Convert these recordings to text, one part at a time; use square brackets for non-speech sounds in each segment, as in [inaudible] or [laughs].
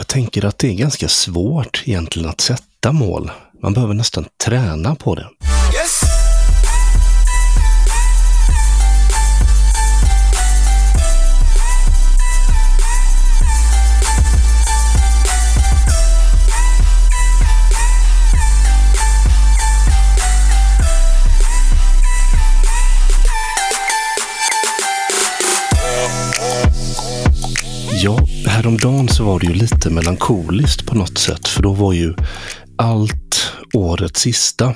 Jag tänker att det är ganska svårt egentligen att sätta mål. Man behöver nästan träna på det. Yes. Ja, häromdagen så var det ju lite melankoliskt på något sätt, för då var ju allt årets sista.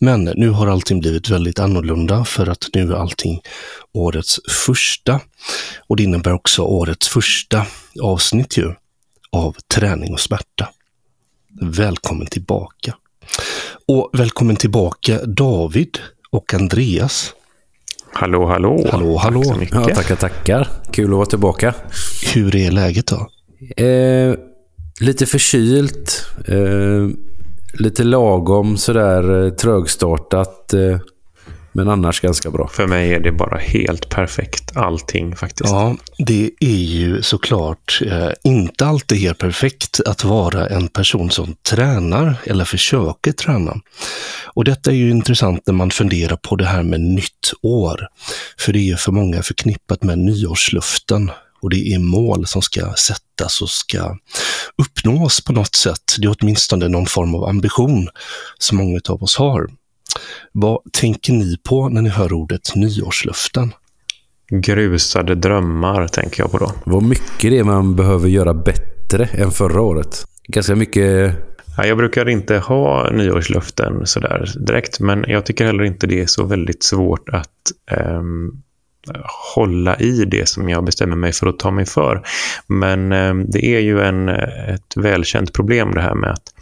Men nu har allting blivit väldigt annorlunda för att nu är allting årets första. Och det innebär också årets första avsnitt ju av Träning och smärta. Välkommen tillbaka. Och välkommen tillbaka David och Andreas. Hallå, hallå. Hallå, hallå. Tack så mycket. Ja, tackar, tackar. Kul att vara tillbaka. Hur är läget då? Eh, lite förkylt. Eh, lite lagom sådär eh, trögstartat. Eh, men annars ganska bra. För mig är det bara helt perfekt allting faktiskt. Ja, det är ju såklart eh, inte alltid helt perfekt att vara en person som tränar eller försöker träna. Och detta är ju intressant när man funderar på det här med nytt år. För det är för många förknippat med nyårsluften och det är mål som ska sättas och ska uppnås på något sätt. Det är åtminstone någon form av ambition som många av oss har. Vad tänker ni på när ni hör ordet nyårslöften? Grusade drömmar tänker jag på då. Vad mycket det är man behöver göra bättre än förra året. Ganska mycket... Ja, jag brukar inte ha nyårslöften sådär direkt, men jag tycker heller inte det är så väldigt svårt att um, hålla i det som jag bestämmer mig för att ta mig för. Men eh, det är ju en, eh, ett välkänt problem det här med att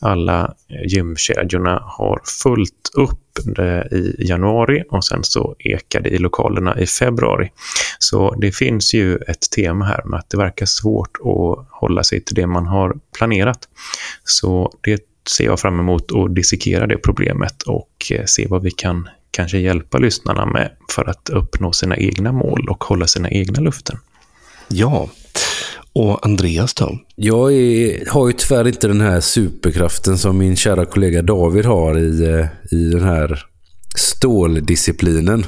alla gymkedjorna har fullt upp eh, i januari och sen så ekar det i lokalerna i februari. Så det finns ju ett tema här med att det verkar svårt att hålla sig till det man har planerat. Så det ser jag fram emot att dissekera det problemet och se vad vi kan kanske hjälpa lyssnarna med för att uppnå sina egna mål och hålla sina egna luften. Ja, och Andreas då? Jag är, har ju tyvärr inte den här superkraften som min kära kollega David har i, eh, i den här ståldisciplinen.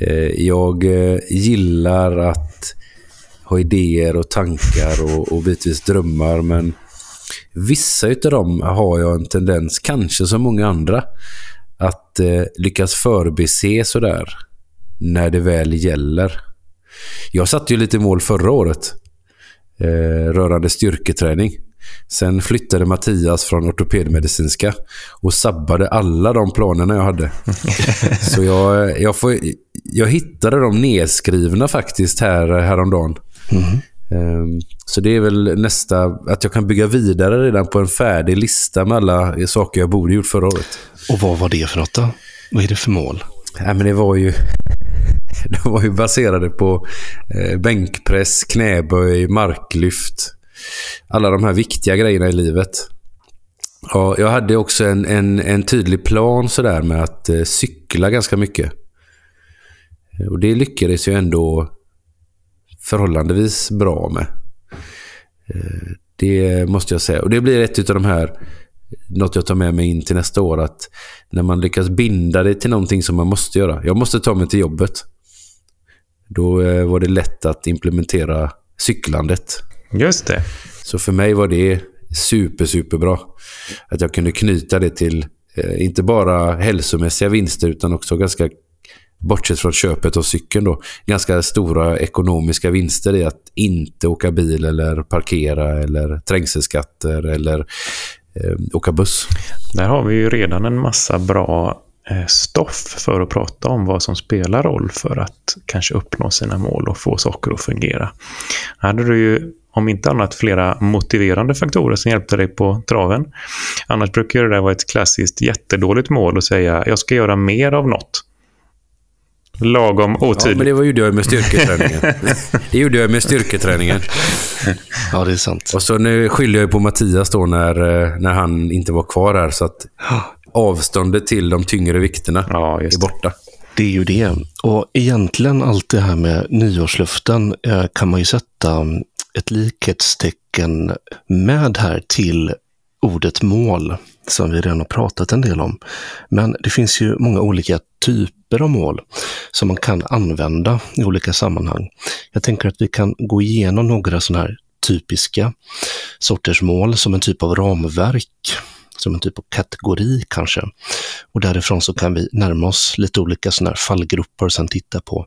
Eh, jag eh, gillar att ha idéer och tankar och, och bitvis drömmar men vissa av dem har jag en tendens, kanske som många andra, att lyckas förbise sådär när det väl gäller. Jag satte ju lite mål förra året eh, rörande styrketräning. Sen flyttade Mattias från ortopedmedicinska och sabbade alla de planerna jag hade. [laughs] Så jag, jag, får, jag hittade dem nedskrivna faktiskt här häromdagen. Mm. Så det är väl nästa, att jag kan bygga vidare redan på en färdig lista med alla saker jag borde gjort förra året. Och vad var det för något då? Vad är det för mål? Ja, men det var ju [laughs] de var ju baserade på eh, bänkpress, knäböj, marklyft. Alla de här viktiga grejerna i livet. Ja, jag hade också en, en, en tydlig plan sådär med att eh, cykla ganska mycket. Och det lyckades ju ändå förhållandevis bra med. Eh, det måste jag säga. Och det blir ett av de här något jag tar med mig in till nästa år. Att när man lyckas binda det till någonting som man måste göra. Jag måste ta mig till jobbet. Då eh, var det lätt att implementera cyklandet. Just det. Så för mig var det super, super bra. Att jag kunde knyta det till eh, inte bara hälsomässiga vinster utan också ganska bortsett från köpet av cykeln då, ganska stora ekonomiska vinster i att inte åka bil eller parkera eller trängselskatter eller eh, åka buss. Där har vi ju redan en massa bra eh, stoff för att prata om vad som spelar roll för att kanske uppnå sina mål och få saker att fungera. Här hade du ju om inte annat flera motiverande faktorer som hjälpte dig på traven. Annars brukar det där vara ett klassiskt jättedåligt mål att säga jag ska göra mer av något. Lagom otydligt. Ja, men det var gjorde jag med styrketräningen. [laughs] det gjorde jag med styrketräningen. Ja, det är sant. Och så nu skyller jag på Mattias då när, eh, när han inte var kvar här. Så att avståndet till de tyngre vikterna ja, är borta. Det är ju det. Och egentligen allt det här med nyårsluften eh, kan man ju sätta ett likhetstecken med här till ordet mål som vi redan har pratat en del om. Men det finns ju många olika typer av mål som man kan använda i olika sammanhang. Jag tänker att vi kan gå igenom några sådana här typiska sorters mål som en typ av ramverk, som en typ av kategori kanske. Och därifrån så kan vi närma oss lite olika sådana här fallgrupper och sen titta på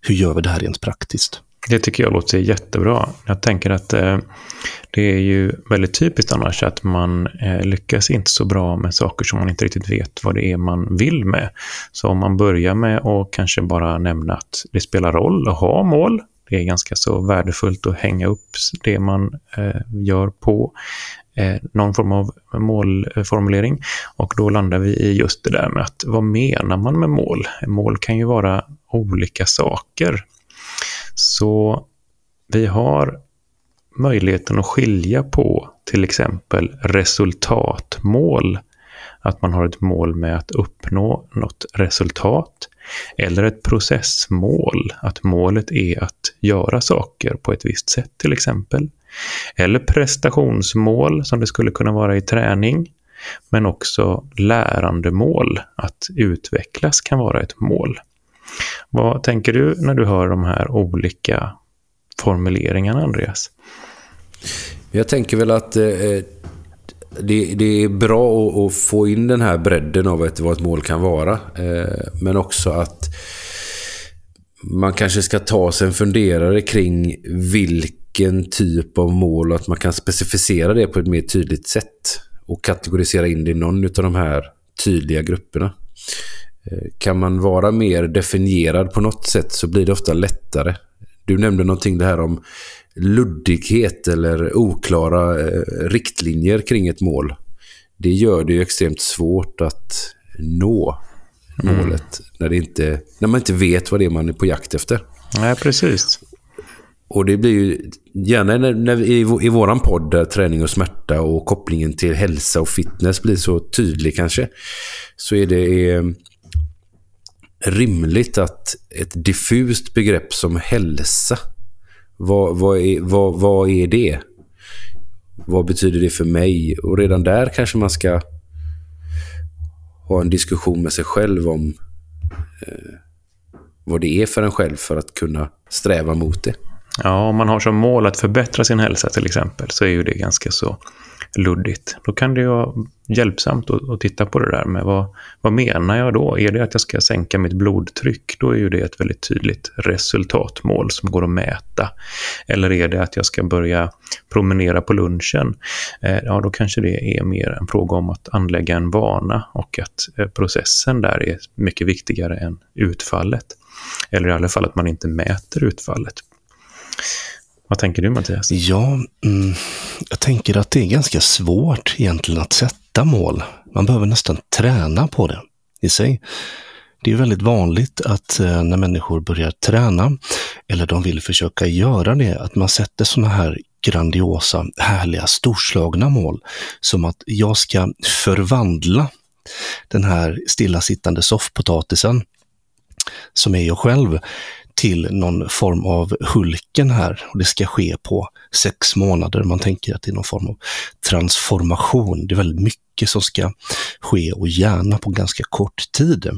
hur gör vi det här rent praktiskt. Det tycker jag låter jättebra. Jag tänker att eh, det är ju väldigt typiskt annars att man eh, lyckas inte så bra med saker som man inte riktigt vet vad det är man vill med. Så om man börjar med att kanske bara nämna att det spelar roll att ha mål. Det är ganska så värdefullt att hänga upp det man eh, gör på eh, någon form av målformulering. Och då landar vi i just det där med att vad menar man med mål? Mål kan ju vara olika saker. Så vi har möjligheten att skilja på till exempel resultatmål, att man har ett mål med att uppnå något resultat, eller ett processmål, att målet är att göra saker på ett visst sätt till exempel. Eller prestationsmål som det skulle kunna vara i träning, men också lärandemål, att utvecklas kan vara ett mål. Vad tänker du när du hör de här olika formuleringarna, Andreas? Jag tänker väl att eh, eh, det, det, är bra att, att, få in den här bredden av ett, vad ett mål kan vara. Eh, men också att man kanske ska ta sig en funderare kring vilken typ av mål och att man kan specificera det på ett mer tydligt sätt och kategorisera in det i någon av de här tydliga grupperna. Eh, kan man vara mer definierad på något sätt så blir det ofta lättare. Du nämnde någonting det här om luddighet eller oklara eh, riktlinjer kring ett mål. Det gör det ju extremt svårt att nå mm. målet när, det inte, när man inte vet vad det är man är på jakt efter. Nej, precis. Och det blir ju gärna när, när vi, i, i våran podd där träning och smärta och kopplingen till hälsa och fitness blir så tydlig kanske. Så är det eh, rimligt att ett diffust begrepp som hälsa, vad, vad, är, vad, vad är det? Vad betyder det för mig? Och redan där kanske man ska ha en diskussion med sig själv om eh, vad det är för en själv för att kunna sträva mot det. Ja, om man har som mål att förbättra sin hälsa till exempel så är ju det ganska så luddigt. Då kan det ju vara hjälpsamt att, att titta på det där med vad, vad menar jag då? Är det att jag ska sänka mitt blodtryck? Då är ju det ett väldigt tydligt resultatmål som går att mäta. Eller är det att jag ska börja promenera på lunchen? Eh, ja, då kanske det är mer en fråga om att anlägga en vana och att eh, processen där är mycket viktigare än utfallet. Eller i alla fall att man inte mäter utfallet. Vad tänker du Mattias? Ja, mm, jag tänker att det är ganska svårt egentligen att sätta mål. Man behöver nästan träna på det i sig. Det är väldigt vanligt att eh, när människor börjar träna eller de vill försöka göra det, att man sätter sådana här grandiosa, härliga, storslagna mål. Som att jag ska förvandla den här stillasittande soffpotatisen som är jag själv till någon form av Hulken här. Och det ska ske på sex månader. Man tänker att det är någon form av transformation. Det är väldigt mycket som ska ske och gärna på ganska kort tid.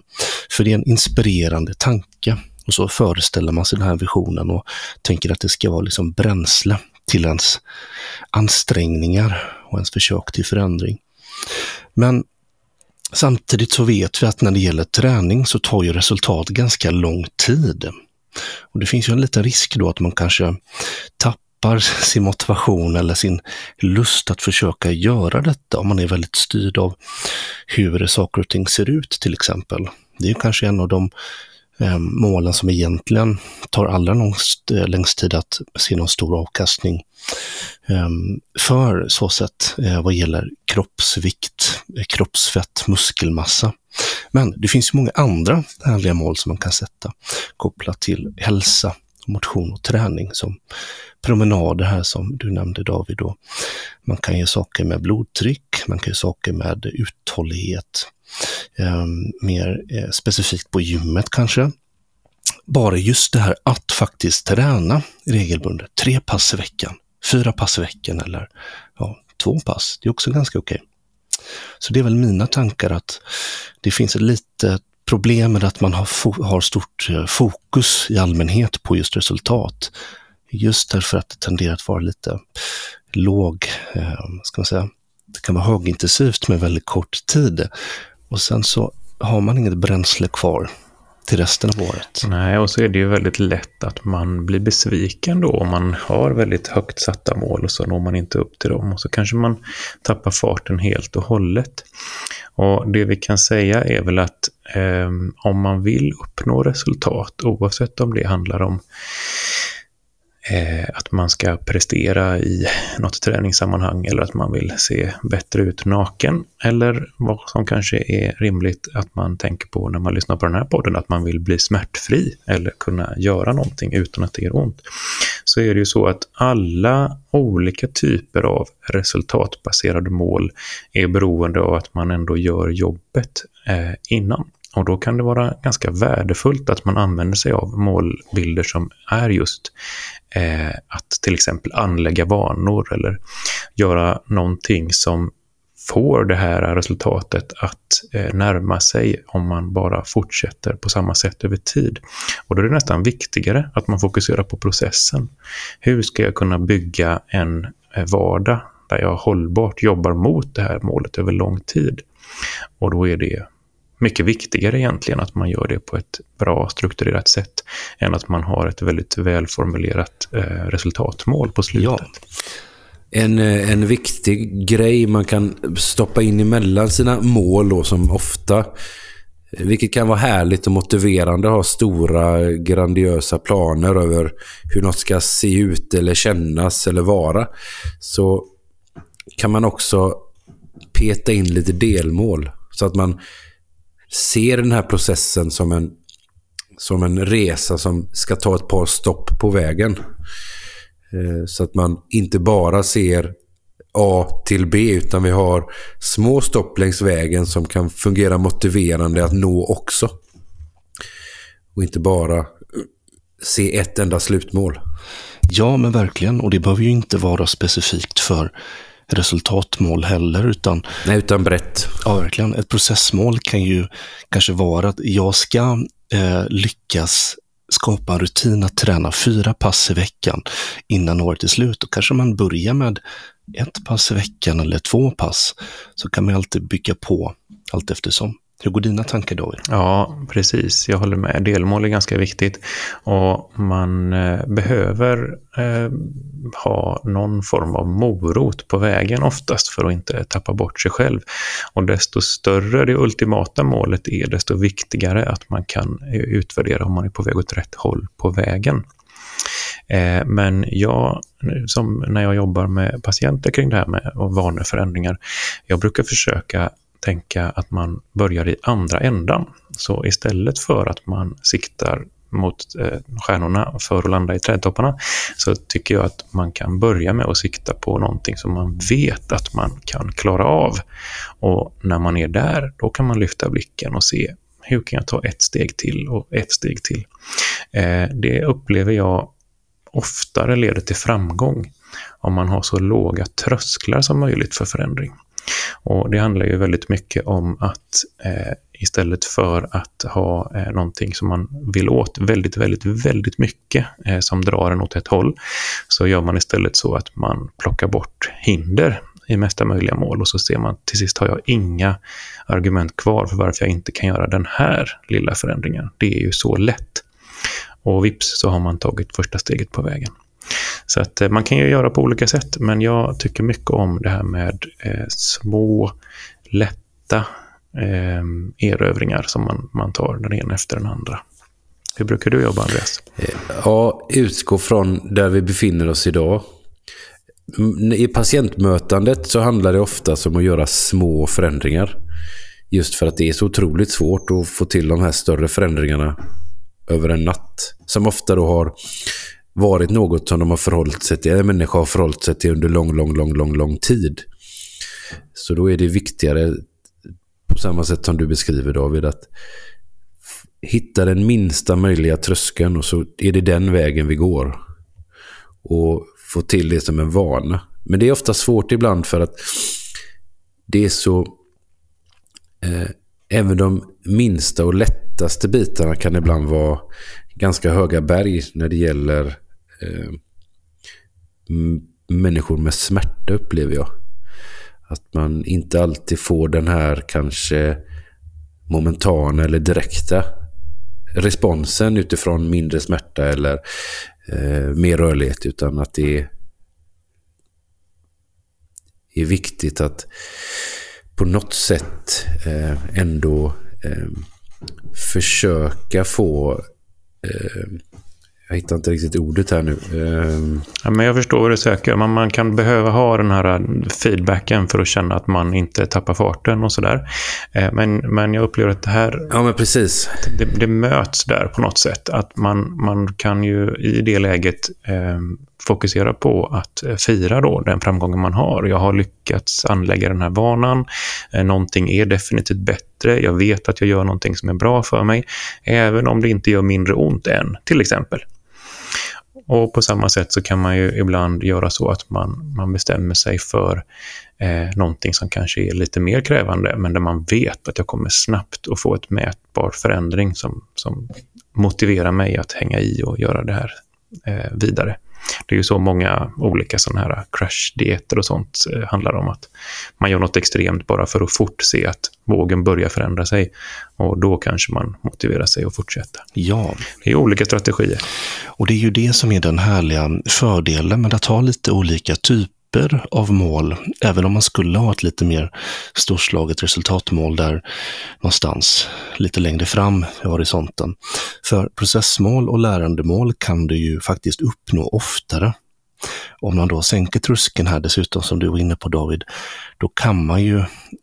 För det är en inspirerande tanke. Och så föreställer man sig den här visionen och tänker att det ska vara liksom bränsle till ens ansträngningar och ens försök till förändring. Men samtidigt så vet vi att när det gäller träning så tar ju resultat ganska lång tid. Och Det finns ju en liten risk då att man kanske tappar [laughs] sin motivation eller sin lust att försöka göra detta om man är väldigt styrd av hur saker och ting ser ut till exempel. Det är kanske en av de eh, målen som egentligen tar allra längst, eh, längst tid att se någon stor avkastning eh, för så sätt eh, vad gäller kroppsvikt, eh, kroppsfett, muskelmassa. Men det finns många andra härliga mål som man kan sätta kopplat till hälsa, motion och träning som promenader här som du nämnde David. Då. Man kan göra saker med blodtryck, man kan göra saker med uthållighet. Eh, mer eh, specifikt på gymmet kanske. bara just det här att faktiskt träna regelbundet. Tre pass i veckan, fyra pass i veckan eller ja, två pass. Det är också ganska okej. Okay. Så det är väl mina tankar att det finns ett litet problem med att man har, har stort eh, fokus i allmänhet på just resultat. Just därför att det tenderar att vara lite låg, eh, ska man säga, det kan vara högintensivt med väldigt kort tid. Och sen så har man inget bränsle kvar till resten av året. Nej, och så är det ju väldigt lätt att man blir besviken då om man har väldigt högt satta mål och så når man inte upp till dem och så kanske man tappar farten helt och hållet. Och det vi kan säga är väl att eh, om man vill uppnå resultat, oavsett om det handlar om Eh, att man ska prestera i något träningssammanhang eller att man vill se bättre ut naken. Eller vad som kanske är rimligt att man tänker på när man lyssnar på den här podden, att man vill bli smärtfri eller kunna göra någonting utan att det gör ont. Så är det ju så att alla olika typer av resultatbaserade mål är beroende av att man ändå gör jobbet eh, innan. Och då kan det vara ganska värdefullt att man använder sig av målbilder som är just eh, att till exempel anlägga vanor eller göra någonting som får det här resultatet att eh, närma sig om man bara fortsätter på samma sätt över tid. Och då är det nästan viktigare att man fokuserar på processen. Hur ska jag kunna bygga en eh, vardag där jag hållbart jobbar mot det här målet över lång tid? Och då är det mycket viktigare egentligen att man gör det på ett bra strukturerat sätt än att man har ett väldigt välformulerat eh, resultatmål på slutet. Ja. En, eh, en viktig grej man kan stoppa in emellan sina mål då, som ofta eh, vilket kan vara härligt och motiverande att ha stora grandiösa planer över hur något ska se ut eller kännas eller vara. Så kan man också peta in lite delmål så att man ser den här processen som en, som en resa som ska ta ett par stopp på vägen. Eh, så att man inte bara ser A till B utan vi har små stopp längs vägen som kan fungera motiverande att nå också. Och inte bara se ett enda slutmål. Ja, men verkligen. Och det behöver ju inte vara specifikt för resultatmål heller. Utan, Nej, utan brett. Ja, verkligen. Ett processmål kan ju kanske vara att jag ska eh, lyckas skapa en rutin att träna fyra pass i veckan innan året är slut. Då kanske man börjar med ett pass i veckan eller två pass. Så kan man alltid bygga på allt eftersom. Hur går dina tankar David? Ja, precis. Jag håller med. Delmål är ganska viktigt och man eh, behöver eh, ha någon form av morot på vägen oftast för att inte tappa bort sig själv. Och desto större det ultimata målet är, desto viktigare att man kan eh, utvärdera om man är på väg åt rätt håll på vägen. Eh, men jag, som när jag jobbar med patienter kring det här med vaneförändringar, jag brukar försöka tänka att man börjar i andra ändan. Så istället för att man siktar mot eh, stjärnorna för att landa i trädtopparna så tycker jag att man kan börja med att sikta på någonting som man vet att man kan klara av. Och när man är där, då kan man lyfta blicken och se hur kan jag ta ett steg till och ett steg till. Eh, det upplever jag oftare leder till framgång om man har så låga trösklar som möjligt för förändring. Och Det handlar ju väldigt mycket om att eh, istället för att ha eh, någonting som man vill åt väldigt, väldigt, väldigt mycket eh, som drar en åt ett håll, så gör man istället så att man plockar bort hinder i mesta möjliga mål och så ser man till sist har jag inga argument kvar för varför jag inte kan göra den här lilla förändringen. Det är ju så lätt. Och vips så har man tagit första steget på vägen. Så att eh, man kan ju göra på olika sätt, men jag tycker mycket om det här med eh, små, lätta eh, erövringar som man, man tar den ena efter den andra. Hur brukar du jobba, Andreas? Eh, ja, utgå från där vi befinner oss idag. Mm, I patientmötandet så handlar det ofta om att göra små förändringar. Just för att det är så otroligt svårt att få till de här större förändringarna över en natt. Som ofta då har varit något som de har förhållit sig till, en människa har förhållit sig till under lång, lång, lång, lång, lång tid. Så då är det viktigare, på samma sätt som du beskriver David, att hitta den minsta möjliga tröskeln och så är det den vägen vi går. Och få till det som en vana. Men det är ofta svårt ibland för att det är så... Eh, även de minsta och lättaste bitarna kan ibland vara ganska höga berg när det gäller eh, människor med smärta upplever jag. Att man inte alltid får den här kanske momentana eller direkta responsen utifrån mindre smärta eller eh, mer rörlighet utan att det är, är viktigt att på något sätt eh, ändå eh, försöka få eh, jag hittar inte riktigt ordet här nu. Um... Ja, men jag förstår vad du söker. Man, man kan behöva ha den här feedbacken för att känna att man inte tappar farten och sådär. Eh, men, men jag upplever att det här... Ja, men precis. Det, det möts där på något sätt. Att man, man kan ju i det läget eh, fokusera på att fira då den framgången man har. Jag har lyckats anlägga den här vanan. Eh, någonting är definitivt bättre. Jag vet att jag gör någonting som är bra för mig. Även om det inte gör mindre ont än, till exempel. Och på samma sätt så kan man ju ibland göra så att man, man bestämmer sig för eh, någonting som kanske är lite mer krävande, men där man vet att jag kommer snabbt att få ett mätbar förändring som, som motiverar mig att hänga i och göra det här eh, vidare. Det är ju så många olika sådana här crash-dieter och sånt eh, handlar om. att Man gör något extremt bara för att fort se att vågen börjar förändra sig. Och då kanske man motiverar sig att fortsätta. Ja. Det är olika strategier. Och det är ju det som är den härliga fördelen med att ha lite olika typer av mål, även om man skulle ha ett lite mer storslaget resultatmål där någonstans lite längre fram i horisonten. För processmål och lärandemål kan du ju faktiskt uppnå oftare. Om man då sänker tröskeln här dessutom, som du var inne på David, då kan man ju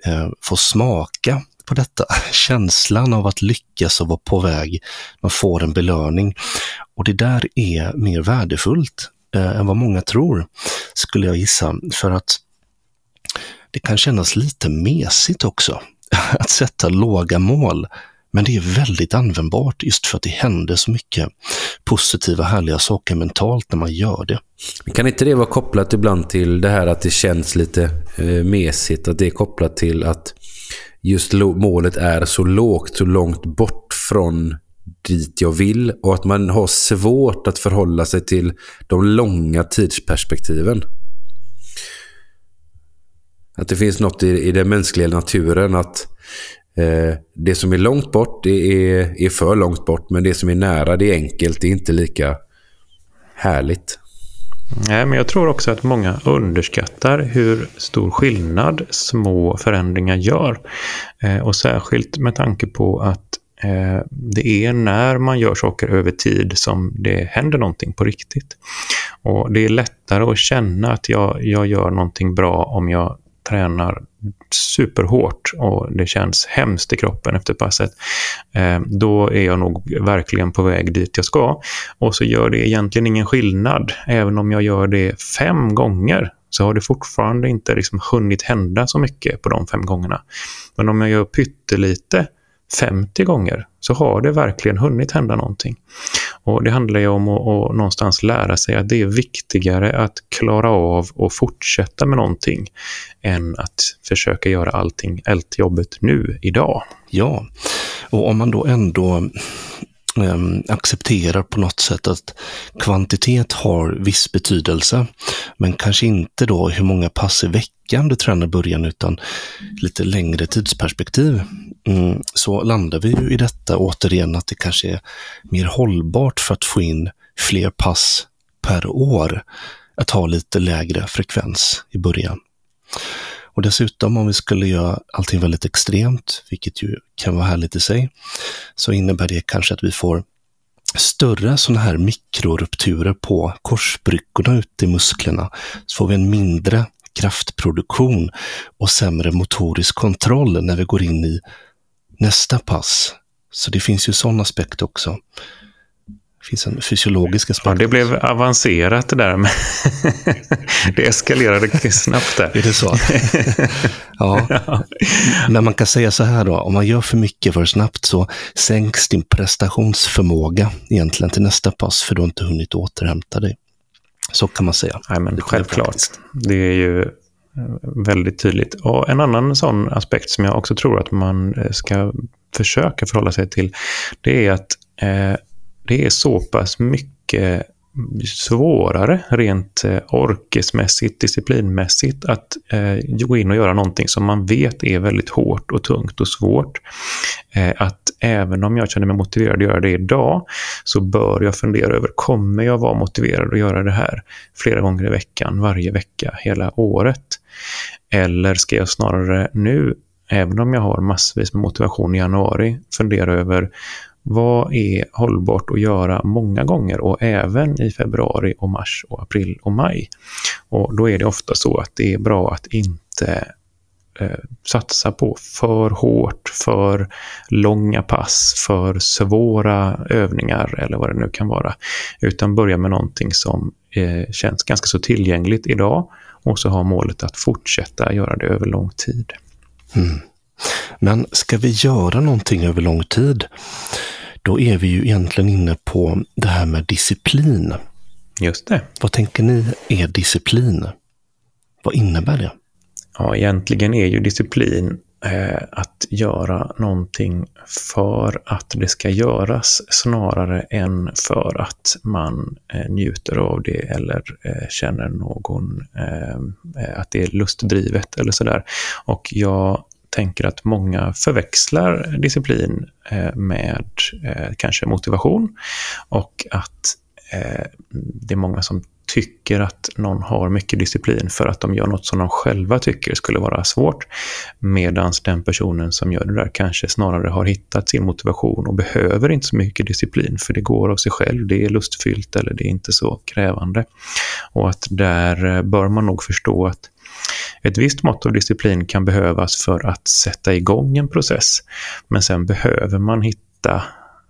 eh, få smaka på detta. [laughs] Känslan av att lyckas och vara på väg. Man får en belöning. Och det där är mer värdefullt eh, än vad många tror, skulle jag gissa. För att det kan kännas lite mesigt också [laughs] att sätta låga mål. Men det är väldigt användbart just för att det händer så mycket positiva, härliga saker mentalt när man gör det. Kan inte det vara kopplat ibland till det här att det känns lite eh, mesigt? Att det är kopplat till att just målet är så lågt, så långt bort från dit jag vill och att man har svårt att förhålla sig till de långa tidsperspektiven. Att det finns något i, i den mänskliga naturen att eh, det som är långt bort det är, är för långt bort men det som är nära det är enkelt, det är inte lika härligt. Nej, men jag tror också att många underskattar hur stor skillnad små förändringar gör. Eh, och särskilt med tanke på att Eh, det är när man gör saker över tid som det händer någonting på riktigt. Och Det är lättare att känna att jag, jag gör någonting bra om jag tränar superhårt och det känns hemskt i kroppen efter passet. Eh, då är jag nog verkligen på väg dit jag ska. Och så gör det egentligen ingen skillnad. Även om jag gör det fem gånger så har det fortfarande inte liksom hunnit hända så mycket på de fem gångerna. Men om jag gör pyttelite 50 gånger så har det verkligen hunnit hända någonting. Och Det handlar ju om att, att någonstans lära sig att det är viktigare att klara av och fortsätta med någonting än att försöka göra allting, allt jobbet nu, idag. Ja, och om man då ändå Ehm, accepterar på något sätt att kvantitet har viss betydelse, men kanske inte då hur många pass i veckan du tränar i början, utan lite längre tidsperspektiv. Mm, så landar vi ju i detta återigen att det kanske är mer hållbart för att få in fler pass per år, att ha lite lägre frekvens i början. Och dessutom om vi skulle göra allting väldigt extremt, vilket ju kan vara härligt i sig, så innebär det kanske att vi får större sådana här mikrorupturer på korsbrickorna ute i musklerna. Så får vi en mindre kraftproduktion och sämre motorisk kontroll när vi går in i nästa pass. Så det finns ju sån aspekt också. Det finns en fysiologisk aspekt. Ja, det blev avancerat det där. Med [laughs] det eskalerade snabbt där. Är det så? [laughs] ja. Men man kan säga så här då, om man gör för mycket för snabbt så sänks din prestationsförmåga egentligen till nästa pass för du har inte hunnit återhämta dig. Så kan man säga. Nej, men självklart. Det är ju väldigt tydligt. Och en annan sån aspekt som jag också tror att man eh, ska försöka förhålla sig till, det är att eh, det är så pass mycket svårare rent eh, orkesmässigt, disciplinmässigt att eh, gå in och göra någonting som man vet är väldigt hårt och tungt och svårt. Eh, att även om jag känner mig motiverad att göra det idag så bör jag fundera över, kommer jag vara motiverad att göra det här flera gånger i veckan, varje vecka, hela året? Eller ska jag snarare nu, även om jag har massvis med motivation i januari, fundera över vad är hållbart att göra många gånger och även i februari och mars och april och maj? Och då är det ofta så att det är bra att inte eh, satsa på för hårt, för långa pass, för svåra övningar eller vad det nu kan vara. Utan börja med någonting som eh, känns ganska så tillgängligt idag och så ha målet att fortsätta göra det över lång tid. Mm. Men ska vi göra någonting över lång tid, då är vi ju egentligen inne på det här med disciplin. Just det. Vad tänker ni är disciplin? Vad innebär det? Ja, egentligen är ju disciplin eh, att göra någonting för att det ska göras snarare än för att man eh, njuter av det eller eh, känner någon, att det är lustdrivet eller sådär. Och jag tänker att många förväxlar disciplin eh, med eh, kanske motivation och att eh, det är många som tycker att någon har mycket disciplin för att de gör något som de själva tycker skulle vara svårt. Medan den personen som gör det där kanske snarare har hittat sin motivation och behöver inte så mycket disciplin för det går av sig själv, det är lustfyllt eller det är inte så krävande. Och att där bör man nog förstå att ett visst mått av disciplin kan behövas för att sätta igång en process, men sen behöver man hitta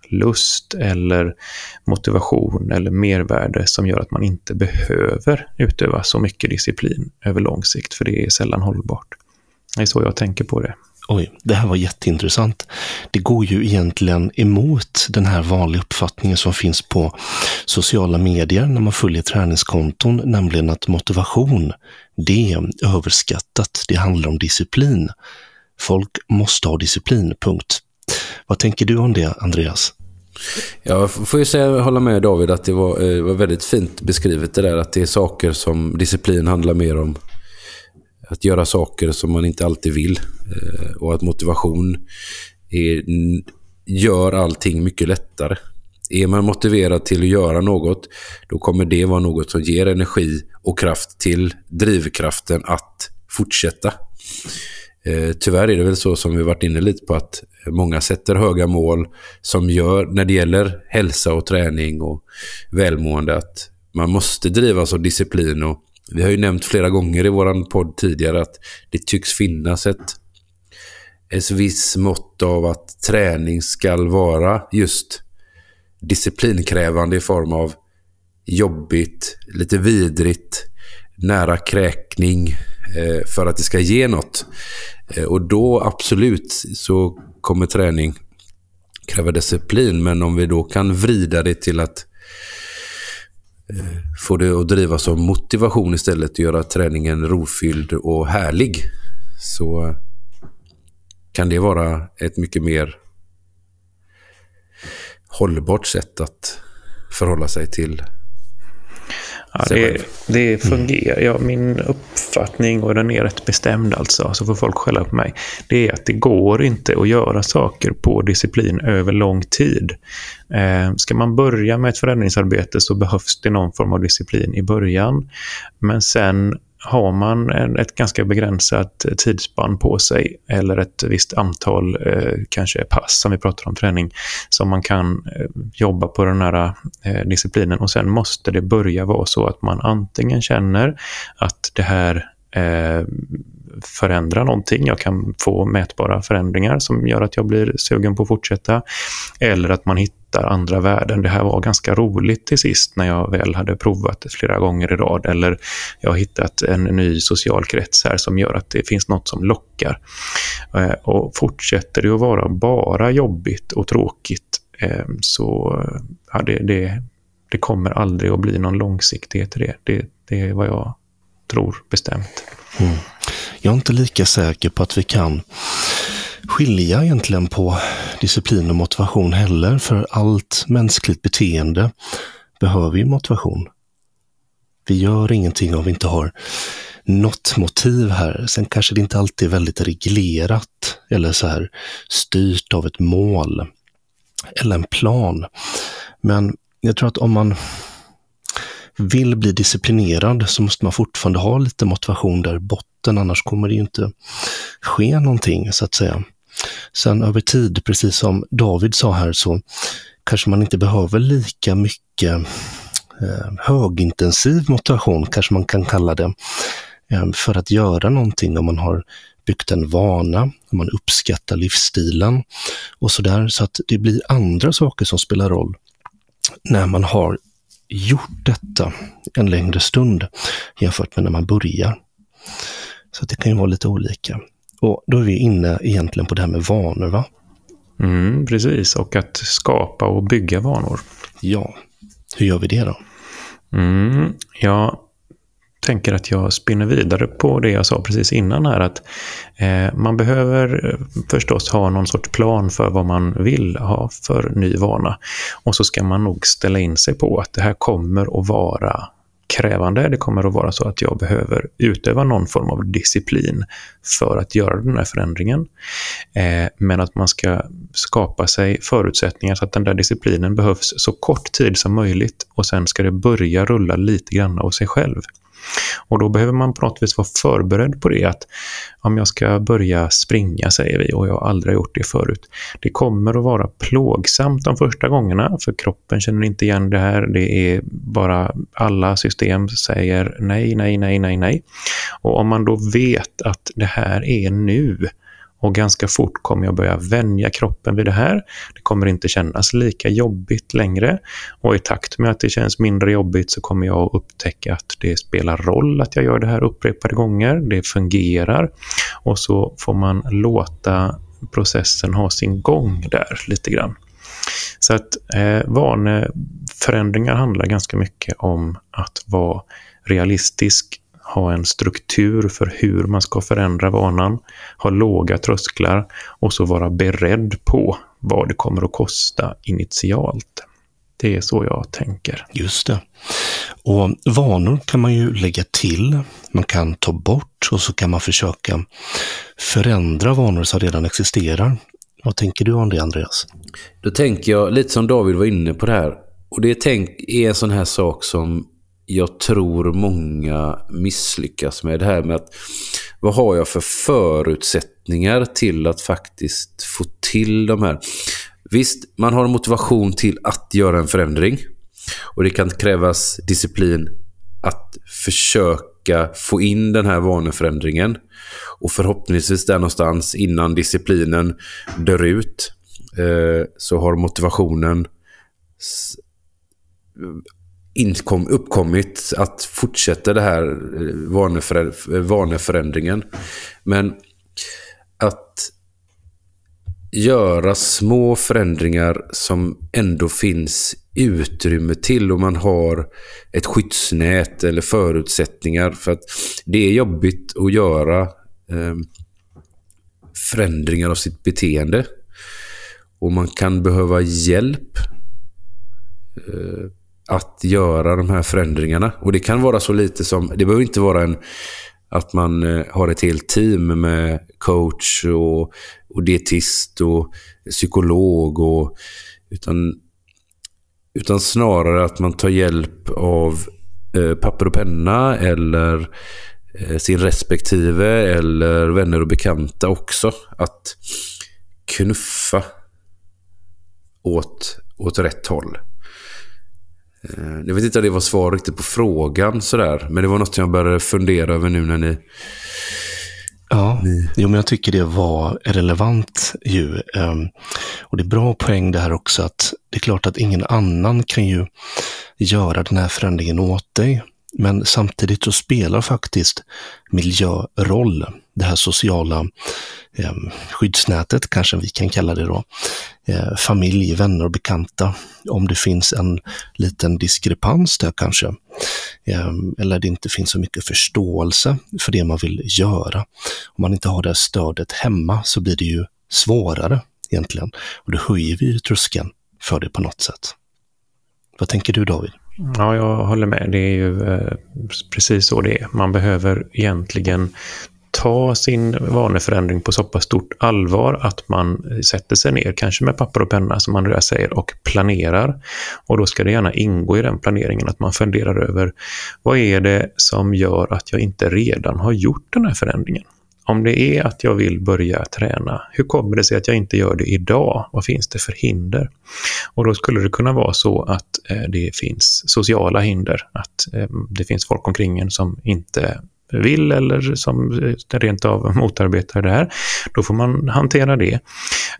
lust eller motivation eller mervärde som gör att man inte behöver utöva så mycket disciplin över lång sikt, för det är sällan hållbart. Det är så jag tänker på det. Oj, det här var jätteintressant. Det går ju egentligen emot den här vanliga uppfattningen som finns på sociala medier när man följer träningskonton, nämligen att motivation, det är överskattat. Det handlar om disciplin. Folk måste ha disciplin, punkt. Vad tänker du om det, Andreas? Jag får ju säga, hålla med David att det var, eh, var väldigt fint beskrivet det där att det är saker som disciplin handlar mer om att göra saker som man inte alltid vill. Eh, och att motivation är, gör allting mycket lättare. Är man motiverad till att göra något, då kommer det vara något som ger energi och kraft till drivkraften att fortsätta. Eh, tyvärr är det väl så som vi varit inne lite på att många sätter höga mål som gör när det gäller hälsa och träning och välmående att man måste drivas av disciplin och vi har ju nämnt flera gånger i vår podd tidigare att det tycks finnas ett, ett viss mått av att träning ska vara just disciplinkrävande i form av jobbigt, lite vidrigt, nära kräkning eh, för att det ska ge något. Eh, och då absolut så kommer träning kräva disciplin. Men om vi då kan vrida det till att Eh, få det att drivas av motivation istället och göra träningen rofylld och härlig så kan det vara ett mycket mer hållbart sätt att förhålla sig till Ja, det, det fungerar. Ja, min uppfattning, och den är rätt bestämd alltså, så får folk skälla på mig, det är att det går inte att göra saker på disciplin över lång tid. Eh, ska man börja med ett förändringsarbete så behövs det någon form av disciplin i början. Men sen har man ett ganska begränsat tidsspann på sig eller ett visst antal eh, kanske pass som vi pratar om träning som man kan eh, jobba på den här eh, disciplinen och sen måste det börja vara så att man antingen känner att det här eh, förändra någonting. Jag kan få mätbara förändringar som gör att jag blir sugen på att fortsätta. Eller att man hittar hittar andra värden. Det här var ganska roligt till sist när jag väl hade provat det flera gånger i rad. Eller jag har hittat en ny social krets här som gör att det finns något som lockar. Eh, och fortsätter det att vara bara jobbigt och tråkigt eh, så ja, det, det, det kommer aldrig att bli någon långsiktighet i det. det. Det är vad jag tror bestämt. Mm. Jag är inte lika säker på att vi kan skilja egentligen på disciplin och motivation heller, för allt mänskligt beteende behöver ju motivation. Vi gör ingenting om vi inte har något motiv här. Sen kanske det inte alltid är väldigt reglerat eller så här styrt av ett mål eller en plan. Men jag tror att om man vill bli disciplinerad så måste man fortfarande ha lite motivation där i botten, annars kommer det ju inte ske någonting så att säga. Sen över tid, precis som David sa här, så kanske man inte behöver lika mycket eh, högintensiv motivation, kanske man kan kalla det, eh, för att göra någonting om man har byggt en vana, om man uppskattar livsstilen och sådär. Så att det blir andra saker som spelar roll när man har gjort detta en längre stund jämfört med när man börjar. Så det kan ju vara lite olika. Och då är vi inne egentligen på det här med vanor, va? Mm, precis, och att skapa och bygga vanor. Ja, hur gör vi det då? Mm, jag tänker att jag spinner vidare på det jag sa precis innan här. Att eh, Man behöver eh, förstås ha någon sorts plan för vad man vill ha för ny vana. Och så ska man nog ställa in sig på att det här kommer att vara krävande. Det kommer att vara så att jag behöver utöva någon form av disciplin för att göra den här förändringen. Eh, men att man ska skapa sig förutsättningar så att den där disciplinen behövs så kort tid som möjligt och sen ska det börja rulla lite grann av sig själv. Och då behöver man på något vis vara förberedd på det att om jag ska börja springa, säger vi, och jag har aldrig gjort det förut. Det kommer att vara plågsamt de första gångerna, för kroppen känner inte igen det här. Det är bara alla system säger nej, nej, nej, nej, nej. Och om man då vet att det här är nu, och ganska fort kommer jag börja vänja kroppen vid det här. Det kommer inte kännas lika jobbigt längre. Och i takt med att det känns mindre jobbigt så kommer jag att upptäcka att det spelar roll att jag gör det här upprepade gånger. Det fungerar. Och så får man låta processen ha sin gång där lite grann. Så att eh, vaneförändringar handlar ganska mycket om att vara realistisk ha en struktur för hur man ska förändra vanan, ha låga trösklar och så vara beredd på vad det kommer att kosta initialt. Det är så jag tänker. Just det. Och vanor kan man ju lägga till, man kan ta bort och så kan man försöka förändra vanor som redan existerar. Vad tänker du om det, Andreas? Då tänker jag lite som David var inne på det här. Och det tänk, är en sån här sak som jag tror många misslyckas med det här med att vad har jag för förutsättningar till att faktiskt få till de här. Visst, man har motivation till att göra en förändring och det kan krävas disciplin att försöka få in den här vaneförändringen och förhoppningsvis där någonstans innan disciplinen dör ut eh, så har motivationen inkom, uppkommit att fortsätta det här eh, vaneför, vaneförändringen. Men att göra små förändringar som ändå finns utrymme till och man har ett skyddsnät eller förutsättningar. För att det är jobbigt att göra eh, förändringar av sitt beteende. Och man kan behöva hjälp. Eh, att göra de här förändringarna. Och det kan vara så lite som, det behöver inte vara en att man eh, har ett helt team med coach och, och dietist och psykolog. Och, utan, utan snarare att man tar hjälp av eh, papper och penna eller eh, sin respektive eller vänner och bekanta också. Att knuffa åt, åt rätt håll. Eh, jag vet inte om det var svar riktigt på frågan sådär. Men det var något jag började fundera över nu när ni Ja, jo, men jag tycker det var relevant ju. Um, och det är bra poäng det här också att det är klart att ingen annan kan ju göra den här förändringen åt dig. Men samtidigt så spelar faktiskt miljö roll. Det här sociala eh, skyddsnätet kanske vi kan kalla det då. Eh, familj, vänner och bekanta. Om det finns en liten diskrepans där kanske. Eh, eller det inte finns så mycket förståelse för det man vill göra. Om man inte har det stödet hemma så blir det ju svårare egentligen. Och då höjer vi ju tröskeln för det på något sätt. Vad tänker du David? Ja, jag håller med. Det är ju eh, precis så det är. Man behöver egentligen ta sin vaneförändring på så pass stort allvar att man sätter sig ner, kanske med papper och penna som Andreas säger, och planerar. Och då ska det gärna ingå i den planeringen att man funderar över vad är det som gör att jag inte redan har gjort den här förändringen? Om det är att jag vill börja träna, hur kommer det sig att jag inte gör det idag? Vad finns det för hinder? Och då skulle det kunna vara så att eh, det finns sociala hinder, att eh, det finns folk omkring en som inte vill eller som rent av motarbetar det här, då får man hantera det.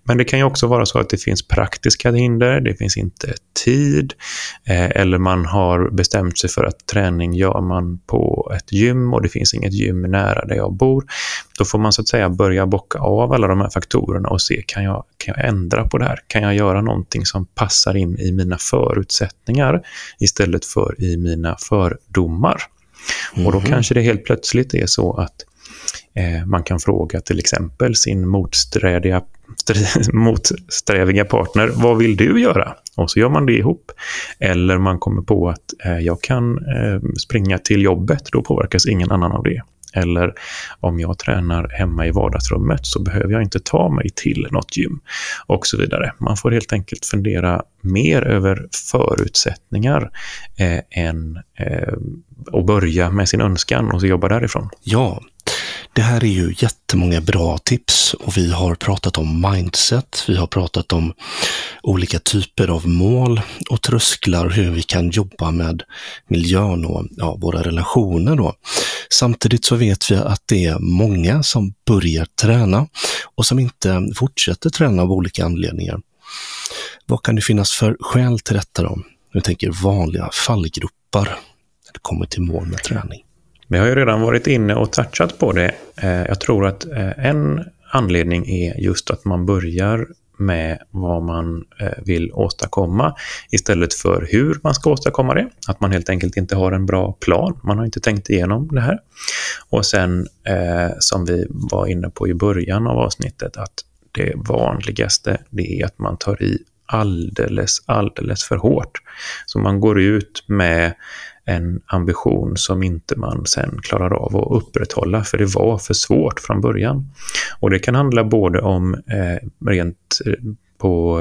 Men det kan ju också vara så att det finns praktiska hinder, det finns inte tid eh, eller man har bestämt sig för att träning gör man på ett gym och det finns inget gym nära där jag bor. Då får man så att säga börja bocka av alla de här faktorerna och se kan jag, kan jag ändra på det här? Kan jag göra någonting som passar in i mina förutsättningar istället för i mina fördomar? Mm. Och då mhm. kanske det helt plötsligt är så att eh, man kan fråga till exempel sin motsträdiga, [laughs] motsträviga partner, vad vill du göra? Och så gör man det ihop. Eller man kommer på att eh, jag kan eh, springa till jobbet, då påverkas ingen annan av det. Eller om jag tränar hemma i vardagsrummet så behöver jag inte ta mig till något gym och så vidare. Man får helt enkelt fundera mer över förutsättningar eh, än eh, att börja med sin önskan och så jobba därifrån. Ja, det här är ju jättemånga bra tips och vi har pratat om mindset, vi har pratat om olika typer av mål och trösklar, hur vi kan jobba med miljön och ja, våra relationer. Då. Samtidigt så vet vi att det är många som börjar träna och som inte fortsätter träna av olika anledningar. Vad kan det finnas för skäl till detta då? Jag tänker vanliga fallgropar när det kommer till mål med träning. Vi har ju redan varit inne och touchat på det. Eh, jag tror att eh, en anledning är just att man börjar med vad man eh, vill åstadkomma istället för hur man ska åstadkomma det. Att man helt enkelt inte har en bra plan. Man har inte tänkt igenom det här. Och sen, som vi var inne på i början av avsnittet, att det vanligaste det är att man tar i alldeles, alldeles för hårt. Så man går ut med en ambition som inte man sen klarar av att upprätthålla, för det var för svårt från början. Och det kan handla både om eh, rent eh, på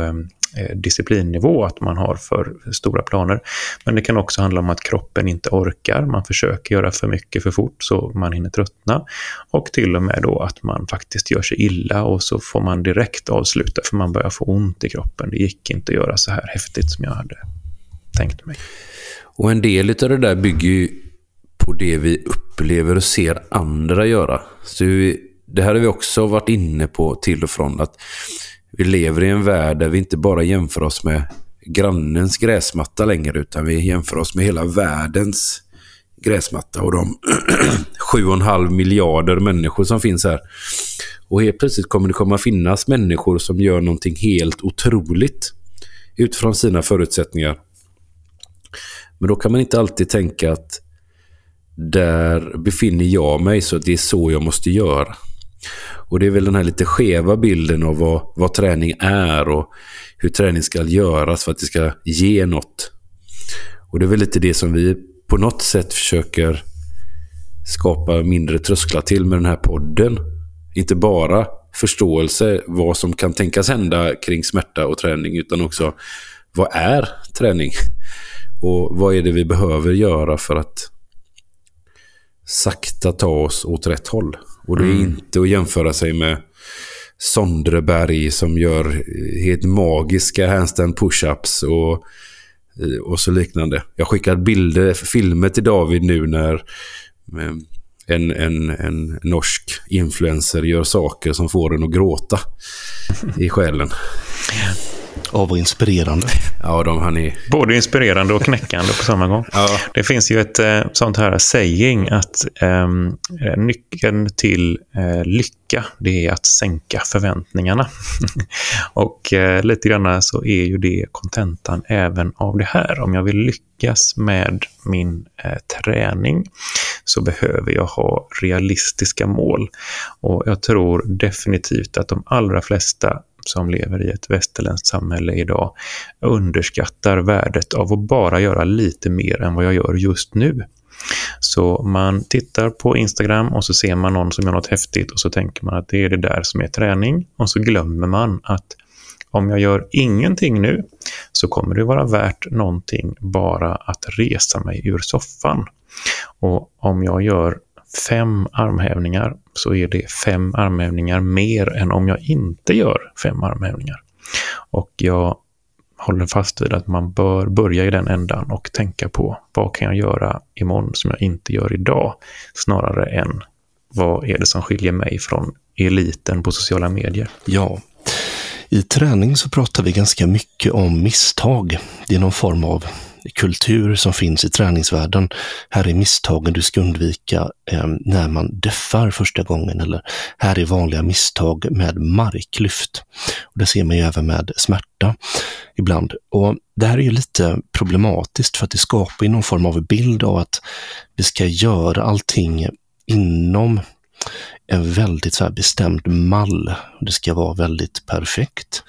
eh, disciplinnivå, att man har för stora planer. Men det kan också handla om att kroppen inte orkar, man försöker göra för mycket för fort så man hinner tröttna. Och till och med då att man faktiskt gör sig illa och så får man direkt avsluta för man börjar få ont i kroppen. Det gick inte att göra så här häftigt som jag hade tänkt mig. Och en del av det där bygger ju på det vi upplever och ser andra göra. Så vi, det här har vi också varit inne på till och från. Att vi lever i en värld där vi inte bara jämför oss med grannens gräsmatta längre, utan vi jämför oss med hela världens gräsmatta och de [clears throat] 7,5 miljarder människor som finns här. Och helt plötsligt kommer det komma finnas människor som gör någonting helt otroligt utifrån sina förutsättningar. Men då kan man inte alltid tänka att där befinner jag mig så det är så jag måste göra. Och det är väl den här lite skeva bilden av vad, vad träning är och hur träning ska göras för att det ska ge något. Och det är väl lite det som vi på något sätt försöker skapa mindre trösklar till med den här podden. Inte bara förståelse vad som kan tänkas hända kring smärta och träning utan också vad är träning? Och vad är det vi behöver göra för att sakta ta oss åt rätt håll? Och det är mm. inte att jämföra sig med Sondreberg som gör helt magiska handstand push-ups och, och så liknande. Jag skickade bilder, filmer till David nu när en, en, en norsk influencer gör saker som får en att gråta i själen. Ja, vad inspirerande. [laughs] Ja, de, han är... Både inspirerande och knäckande på samma gång. [laughs] Ja. Det finns ju ett eh, sånt här saying att eh, nyckeln till eh, lycka, det är att sänka förväntningarna. [laughs] och eh, lite grann så är ju det kontentan även av det här. Om jag vill lyckas med min eh, träning så behöver jag ha realistiska mål. Och jag tror definitivt att de allra flesta som lever i ett västerländskt samhälle idag underskattar värdet av att bara göra lite mer än vad jag gör just nu. Så man tittar på Instagram och så ser man någon som gör något häftigt och så tänker man att det är det där som är träning och så glömmer man att om jag gör ingenting nu så kommer det vara värt någonting bara att resa mig ur soffan. Och om jag gör fem armhävningar så är det fem armhävningar mer än om jag inte gör fem armhävningar. Och jag håller fast vid att man bör börja i den ändan och tänka på vad kan jag göra imorgon som jag inte gör idag snarare än vad är det som skiljer mig från eliten på sociala medier. Ja, i träning så pratar vi ganska mycket om misstag. Det är någon form av kultur som finns i träningsvärlden. Här är misstagen du ska undvika eh, när man deffar första gången eller här är vanliga misstag med marklyft. Och det ser man ju även med smärta ibland. Och Det här är ju lite problematiskt för att det skapar någon form av bild av att vi ska göra allting inom en väldigt så bestämd mall. Det ska vara väldigt perfekt.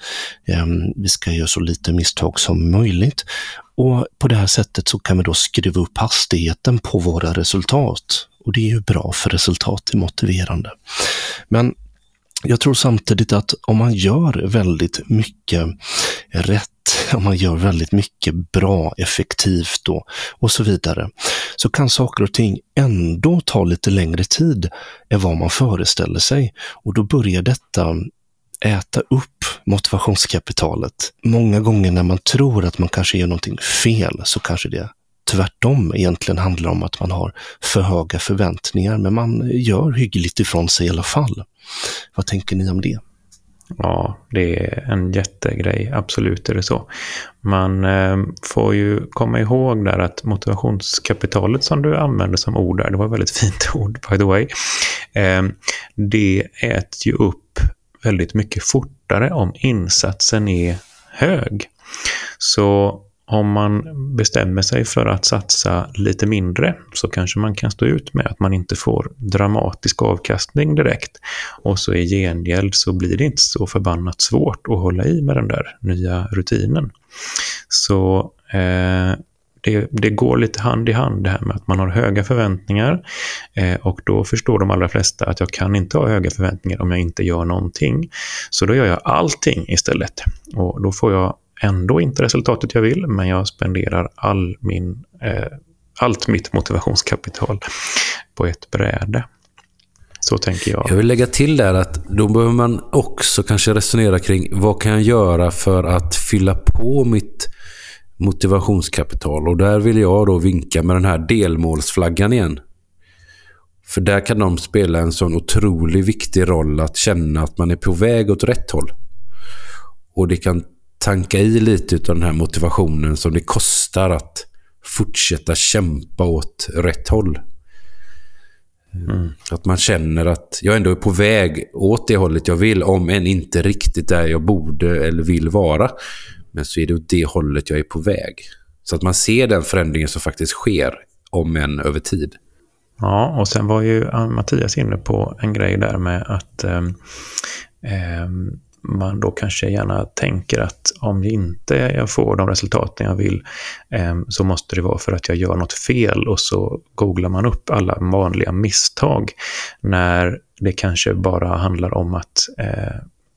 Ehm, vi ska göra så lite misstag som möjligt och på det här sättet så kan vi då skruva upp hastigheten på våra resultat. Och det är ju bra för resultat är motiverande. Men jag tror samtidigt att om man gör väldigt mycket rätt, om man gör väldigt mycket bra, effektivt då, och så vidare, så kan saker och ting ändå ta lite längre tid än vad man föreställer sig. Och då börjar detta äta upp motivationskapitalet. Många gånger när man tror att man kanske gör någonting fel så kanske det tvärtom egentligen handlar om att man har för höga förväntningar, men man gör hyggligt ifrån sig i alla fall. Vad tänker ni om det? Ja, det är en jättegrej. Absolut är det så. Man eh, får ju komma ihåg där att motivationskapitalet som du använde som ord där, det var ett väldigt [laughs] fint ord by the way, eh, det äter ju upp väldigt mycket fortare om insatsen är hög. Så om man bestämmer sig för att satsa lite mindre så kanske man kan stå ut med att man inte får dramatisk avkastning direkt. Och så i gengäld så blir det inte så förbannat svårt att hålla i med den där nya rutinen. Så eh, det, det, går lite hand i hand det här med att man har höga förväntningar eh, och då förstår de allra flesta att jag kan inte ha höga förväntningar om jag inte gör någonting. Så då gör jag allting istället och då får jag ändå inte resultatet jag vill men jag spenderar all min, eh, allt mitt motivationskapital på ett bräde. Så tänker jag. Jag vill lägga till där att då behöver man också kanske resonera kring vad kan jag göra för att fylla på mitt motivationskapital. Och där vill jag då vinka med den här delmålsflaggan igen. För där kan de spela en sån otroligt viktig roll att känna att man är på väg åt rätt håll. Och det kan tanka i lite av den här motivationen som det kostar att fortsätta kämpa åt rätt håll. Mm. Att man känner att jag ändå är på väg åt det hållet jag vill, om än inte riktigt där jag borde eller vill vara. Men så är det åt det hållet jag är på väg. Så att man ser den förändringen som faktiskt sker, om än över tid. Ja, och sen var ju Mattias inne på en grej där med att eh, eh, man då kanske gärna tänker att om jag inte jag får de resultaten jag vill eh, så måste det vara för att jag gör något fel och så googlar man upp alla vanliga misstag när det kanske bara handlar om att eh,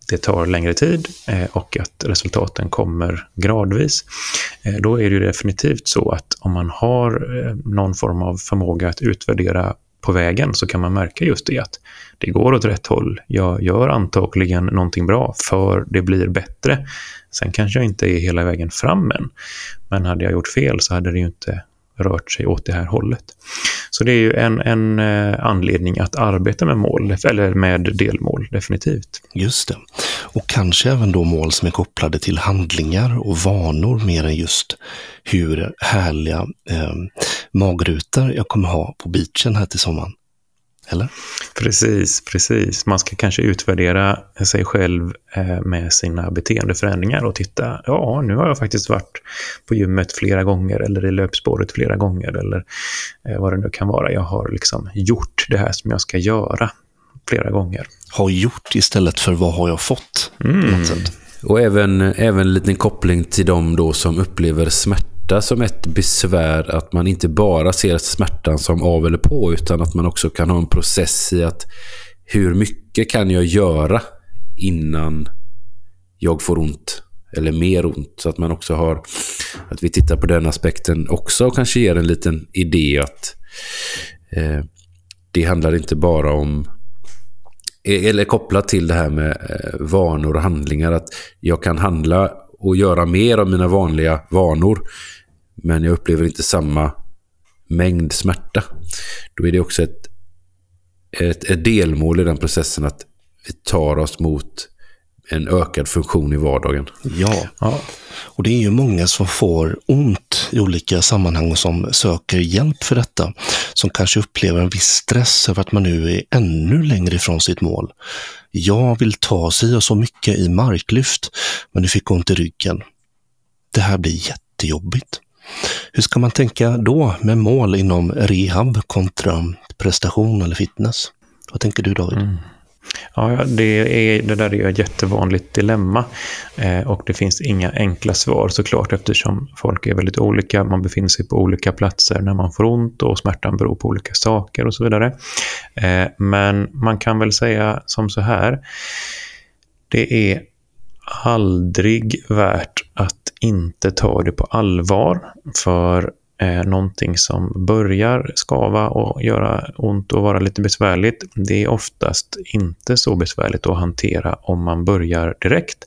det tar längre tid eh, och att resultaten kommer gradvis, eh, då är det definitivt så att om man har eh, någon form av förmåga att utvärdera på vägen så kan man märka just det att det går åt rätt håll. Jag gör antagligen någonting bra för det blir bättre. Sen kanske jag inte är hela vägen fram än. Men hade jag gjort fel så hade det ju inte rört sig åt det här hållet. Så det är ju en, en eh, anledning att arbeta med mål, eller med delmål, definitivt. Just det. Och kanske även då mål som är kopplade till handlingar och vanor mer än just hur härliga eh, magrutor jag kommer ha på beachen här till sommaren. Eller? Precis, precis. Man ska kanske utvärdera sig själv eh, med sina beteendeförändringar och titta, ja, nu har jag faktiskt varit på gymmet flera gånger eller i löpspåret flera gånger eller eh, vad det nu kan vara. Jag har liksom gjort det här som jag ska göra flera gånger. Har gjort istället för vad har jag fått? Mm. Och även, även en liten koppling till de då som upplever smärta smärta som ett besvär. Att man inte bara ser smärtan som av eller på utan att man också kan ha en process i att hur mycket kan jag göra innan jag får ont eller mer ont. Så att man också har att vi tittar på den aspekten också och kanske ger en liten idé att eh, det handlar inte bara om eh, eller kopplat till det här med eh, vanor och handlingar. Att jag kan handla och göra mer av mina vanliga vanor. Men jag upplever inte samma mängd smärta. Då är det också ett, ett, ett delmål i den processen att vi tar oss mot en ökad funktion i vardagen. Ja. ja. Och det är ju många som får ont i olika sammanhang och som söker hjälp för detta. Som kanske upplever en viss stress över att man nu är ännu längre ifrån sitt mål. Jag vill ta sig och så mycket i marklyft, men nu fick ont i ryggen. Det här blir jättejobbigt. Hur ska man tänka då med mål inom rehab kontra prestation eller fitness? Vad tänker du David? Mm. Ja, det, är, det där är ett jättevanligt dilemma eh, och det finns inga enkla svar såklart eftersom folk är väldigt olika. Man befinner sig på olika platser när man får ont och smärtan beror på olika saker och så vidare. Eh, men man kan väl säga som så här. Det är aldrig värt att inte tar det på allvar för eh, någonting som börjar skava och göra ont och vara lite besvärligt, det är oftast inte så besvärligt att hantera om man börjar direkt.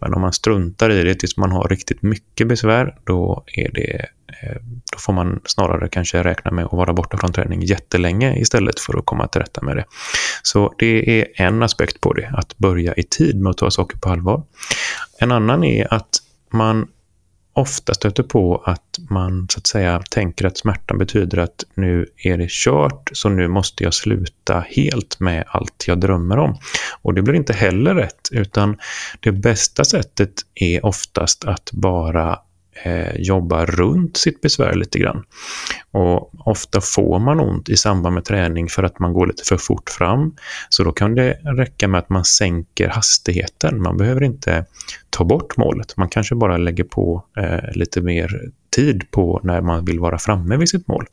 Men om man struntar i det tills man har riktigt mycket besvär, då, är det, eh, då får man snarare kanske räkna med att vara borta från träning jättelänge istället för att komma till rätta med det. Så det är en aspekt på det, att börja i tid med att ta saker på allvar. En annan är att man ofta stöter på att man så att säga tänker att smärtan betyder att nu är det kört så nu måste jag sluta helt med allt jag drömmer om. Och det blir inte heller rätt utan det bästa sättet är oftast att bara eh, jobba runt sitt besvär lite grann. Och ofta får man ont i samband med träning för att man går lite för fort fram. Så då kan det räcka med att man sänker hastigheten. Man behöver inte ta bort målet. Man kanske bara lägger på eh, lite mer tid på när man vill vara framme vid sitt mål.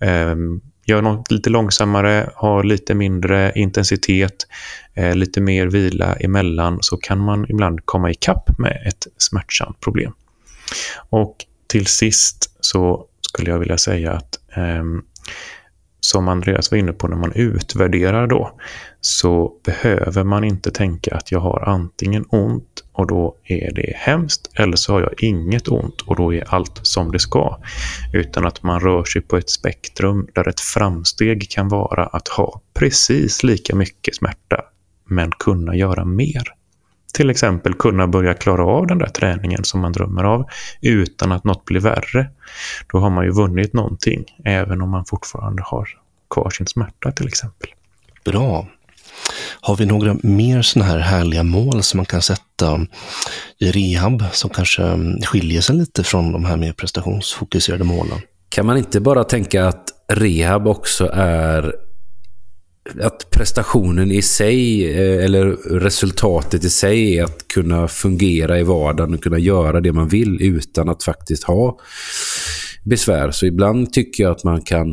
Eh, gör något lite långsammare, ha lite mindre intensitet, eh, lite mer vila emellan så kan man ibland komma ikapp med ett smärtsamt problem. Och till sist så skulle jag vilja säga att eh, som Andreas var inne på när man utvärderar då, så behöver man inte tänka att jag har antingen ont och då är det hemskt eller så har jag inget ont och då är allt som det ska. Utan att man rör sig på ett spektrum där ett framsteg kan vara att ha precis lika mycket smärta men kunna göra mer till exempel kunna börja klara av den där träningen som man drömmer av utan att något blir värre. Då har man ju vunnit någonting, även om man fortfarande har kvar sin smärta till exempel. Bra. Har vi några mer sådana här härliga mål som man kan sätta i rehab som kanske skiljer sig lite från de här mer prestationsfokuserade målen? Kan man inte bara tänka att rehab också är att prestationen i sig, eh, eller resultatet i sig, är att kunna fungera i vardagen och kunna göra det man vill utan att faktiskt ha besvär. Så ibland tycker jag att man kan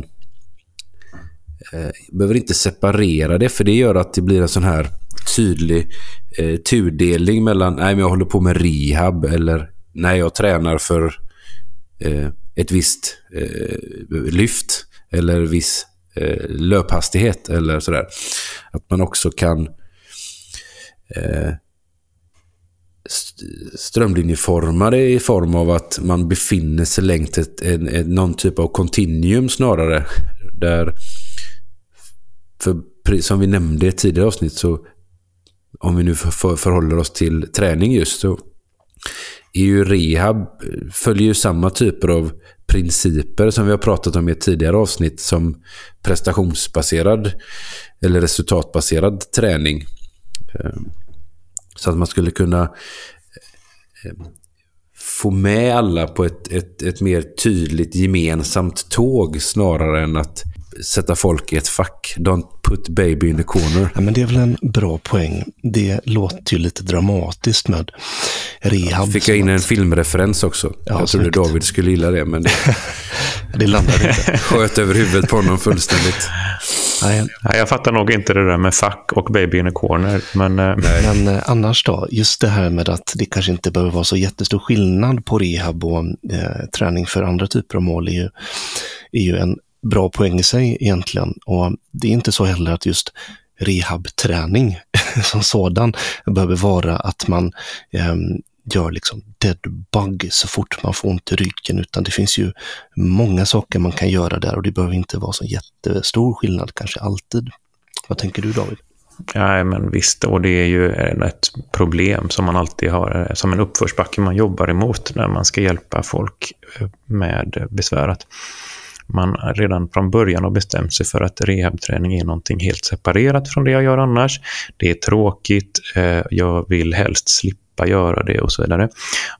eh, behöver inte separera det, för det gör att det blir en sån här tydlig eh, tudelning mellan nej, men jag håller på med rehab eller nej, jag tränar för eh, ett visst eh, lyft eller viss eh, löphastighet eller sådär. Att man också kan eh, strömlinjeformade i form av att man befinner sig längs ett, en, en, någon typ av kontinuum snarare. Där, för som vi nämnde i ett tidigare avsnitt så om vi nu för, förhåller oss till träning just så är ju rehab följer ju samma typer av principer som vi har pratat om i ett tidigare avsnitt som prestationsbaserad eller resultatbaserad träning. Eh, så att man skulle kunna eh, få med alla på ett, ett, ett mer tydligt gemensamt tåg snarare än att sätta folk i ett fack. Don't put baby in the corner. Ja, men det är väl en bra poäng. Det låter ju lite dramatiskt med rehab. Fick jag in en filmreferens också. Ja, jag trodde David skulle gilla det, men det, [laughs] det landade inte. Sköt över huvudet på honom fullständigt. Nej. Jag fattar nog inte det där med fack och baby in a corner. Men, eh, men eh, annars då, just det här med att det kanske inte behöver vara så jättestor skillnad på rehab och eh, träning för andra typer av mål är ju, är ju en bra poäng i sig egentligen. Och det är inte så heller att just rehabträning [laughs] som sådan behöver vara att man eh, gör liksom deadbug så fort man får ont i ryggen, utan det finns ju många saker man kan göra där och det behöver inte vara så jättestor skillnad kanske alltid. Vad tänker du David? Nej, men visst, och det är ju ett problem som man alltid har, som en uppförsbacke man jobbar emot när man ska hjälpa folk med besväret man redan från början har bestämt sig för att rehabträning är någonting helt separerat från det jag gör annars. Det är tråkigt, eh, jag vill helst slippa slippa göra det och så vidare.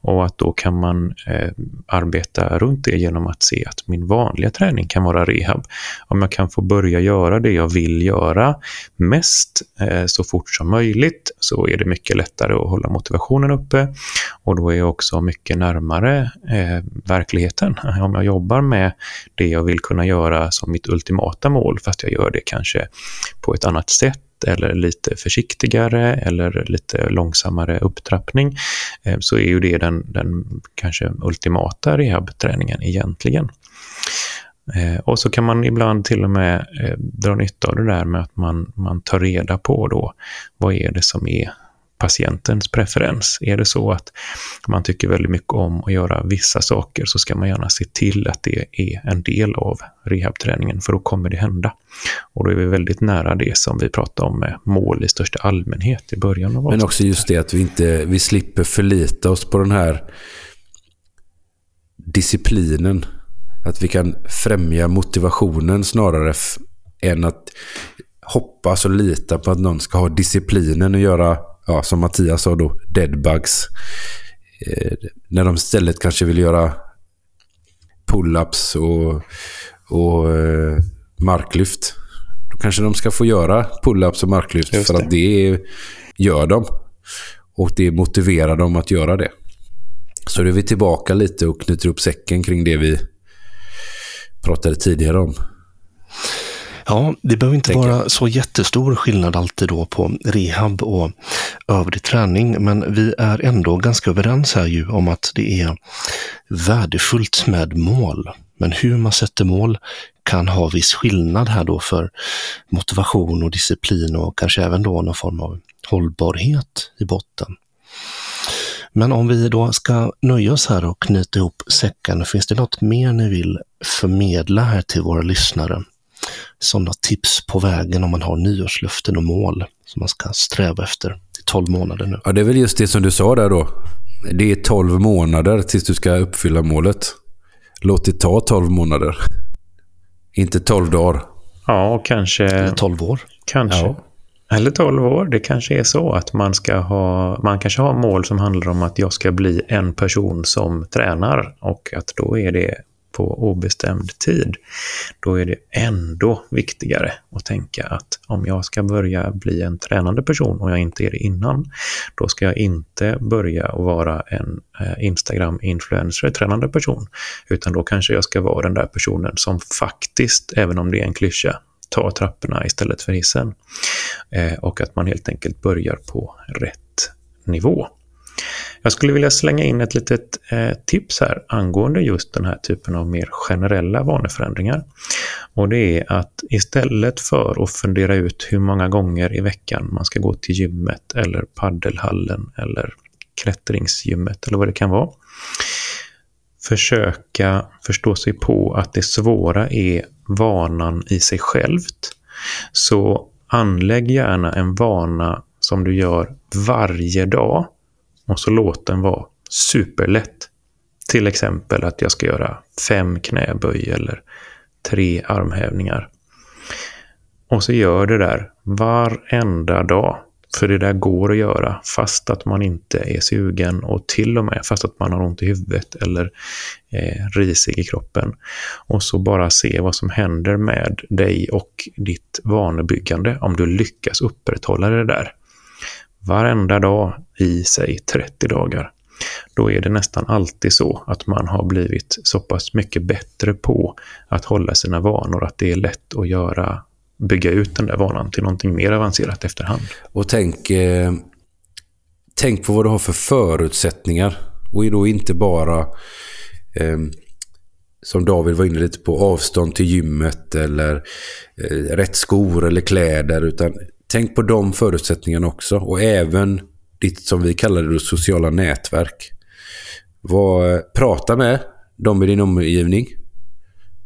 Och att då kan man eh, arbeta runt det genom att se att min vanliga träning kan vara rehab. Om jag kan få börja göra det jag vill göra mest eh, så fort som möjligt så är det mycket lättare att hålla motivationen uppe och då är jag också mycket närmare eh, verkligheten. [laughs] Om jag jobbar med det jag vill kunna göra som mitt ultimata mål fast jag gör det kanske på ett annat sätt eller lite försiktigare eller lite långsammare upptrappning eh, så är ju det den, den kanske ultimata rehabträningen egentligen. Eh, och så kan man ibland till och med eh, dra nytta av det där med att man, man tar reda på då vad är det som är patientens preferens. Är det så att man tycker väldigt mycket om att göra vissa saker så ska man gärna se till att det är en del av rehabträningen för då kommer det hända. Och då är vi väldigt nära det som vi pratade om med mål i största allmänhet i början av Men också just det att vi inte vi slipper förlita oss på den här disciplinen. Att vi kan främja motivationen snarare än att hoppas och lita på att någon ska ha disciplinen att göra ja, som Mattias sa då, deadbugs. Eh, när de istället kanske vill göra pull-ups och, och eh, marklyft. Då kanske de ska få göra pull-ups och marklyft för att det gör de. Och det motiverar dem att göra det. Så då är vi tillbaka lite och knyter upp säcken kring det vi pratade tidigare om. Ja, det behöver inte vara så jättestor skillnad alltid då på rehab och övrig träning, men vi är ändå ganska överens här ju om att det är värdefullt med mål. Men hur man sätter mål kan ha viss skillnad här då för motivation och disciplin och kanske även då någon form av hållbarhet i botten. Men om vi då ska nöja oss här och knyta ihop säcken, finns det något mer ni vill förmedla här till våra lyssnare? Sådana tips på vägen om man har nyårslöften och mål som man ska sträva efter i 12 månader nu. Ja, det är väl just det som du sa där då. Det är 12 månader tills du ska uppfylla målet. Låt det ta 12 månader. Inte 12 dagar. Ja, och kanske... Eller 12 år. Kanske. Ja. Eller 12 år. Det kanske är så att man ska ha, man kanske har mål som handlar om att jag ska bli en person som tränar och att då är det på obestämd tid, då är det ändå viktigare att tänka att om jag ska börja bli en tränande person och jag inte är det innan, då ska jag inte börja att vara en eh, Instagram-influencer, tränande person, utan då kanske jag ska vara den där personen som faktiskt, även om det är en klyscha, tar trapporna istället för hissen. Eh, och att man helt enkelt börjar på rätt nivå. Jag skulle vilja slänga in ett litet eh, tips här angående just den här typen av mer generella vaneförändringar. Och det är att istället för att fundera ut hur många gånger i veckan man ska gå till gymmet eller paddelhallen eller klättringsgymmet eller vad det kan vara. Försöka förstå sig på att det svåra är vanan i sig självt. Så anlägg gärna en vana som du gör varje dag och så låt den vara superlätt. Till exempel att jag ska göra fem knäböj eller tre armhävningar. Och så gör det där varenda dag. För det där går att göra fast att man inte är sugen och till och med fast att man har ont i huvudet eller är risig i kroppen. Och så bara se vad som händer med dig och ditt vanebyggande om du lyckas upprätthålla det där. Varenda dag i sig 30 dagar. Då är det nästan alltid så att man har blivit så pass mycket bättre på att hålla sina vanor att det är lätt att göra bygga ut den där vanan till någonting mer avancerat efterhand. Och tänk, eh, tänk på vad du har för förutsättningar. Och då inte bara, eh, som David var inne lite på, avstånd till gymmet eller eh, rätt skor eller kläder. Utan tänk på de förutsättningarna också. Och även ditt, som vi kallar det, sociala nätverk. Var, prata med de i din omgivning.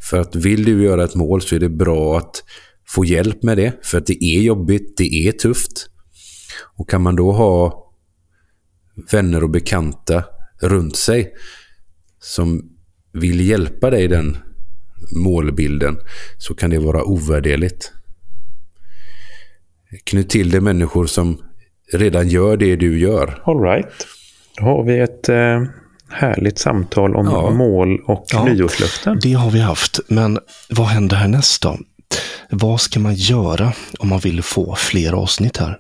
För att vill du göra ett mål så är det bra att få hjälp med det. För att det är jobbigt, det är tufft. Och kan man då ha vänner och bekanta runt sig som vill hjälpa dig i den målbilden så kan det vara ovärderligt. Knut till dig människor som redan gör det du gör. All right. Då har vi ett eh, härligt samtal om ja. mål och ja, nyårslöften. Det har vi haft, men vad händer härnäst då? Vad ska man göra om man vill få fler avsnitt här?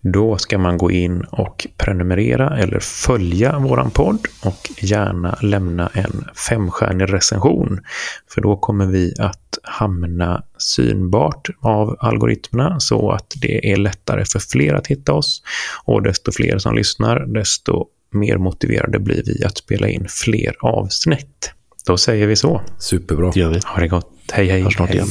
Då ska man gå in och prenumerera eller följa våran podd och gärna lämna en femstjärnig recension. För då kommer vi att hamna synbart av algoritmerna så att det är lättare för fler att hitta oss. Och desto fler som lyssnar, desto mer motiverade blir vi att spela in fler avsnitt. Då säger vi så. Superbra. Det gör vi. Ha det gott. Hej, hej. Hörs snart hej. igen.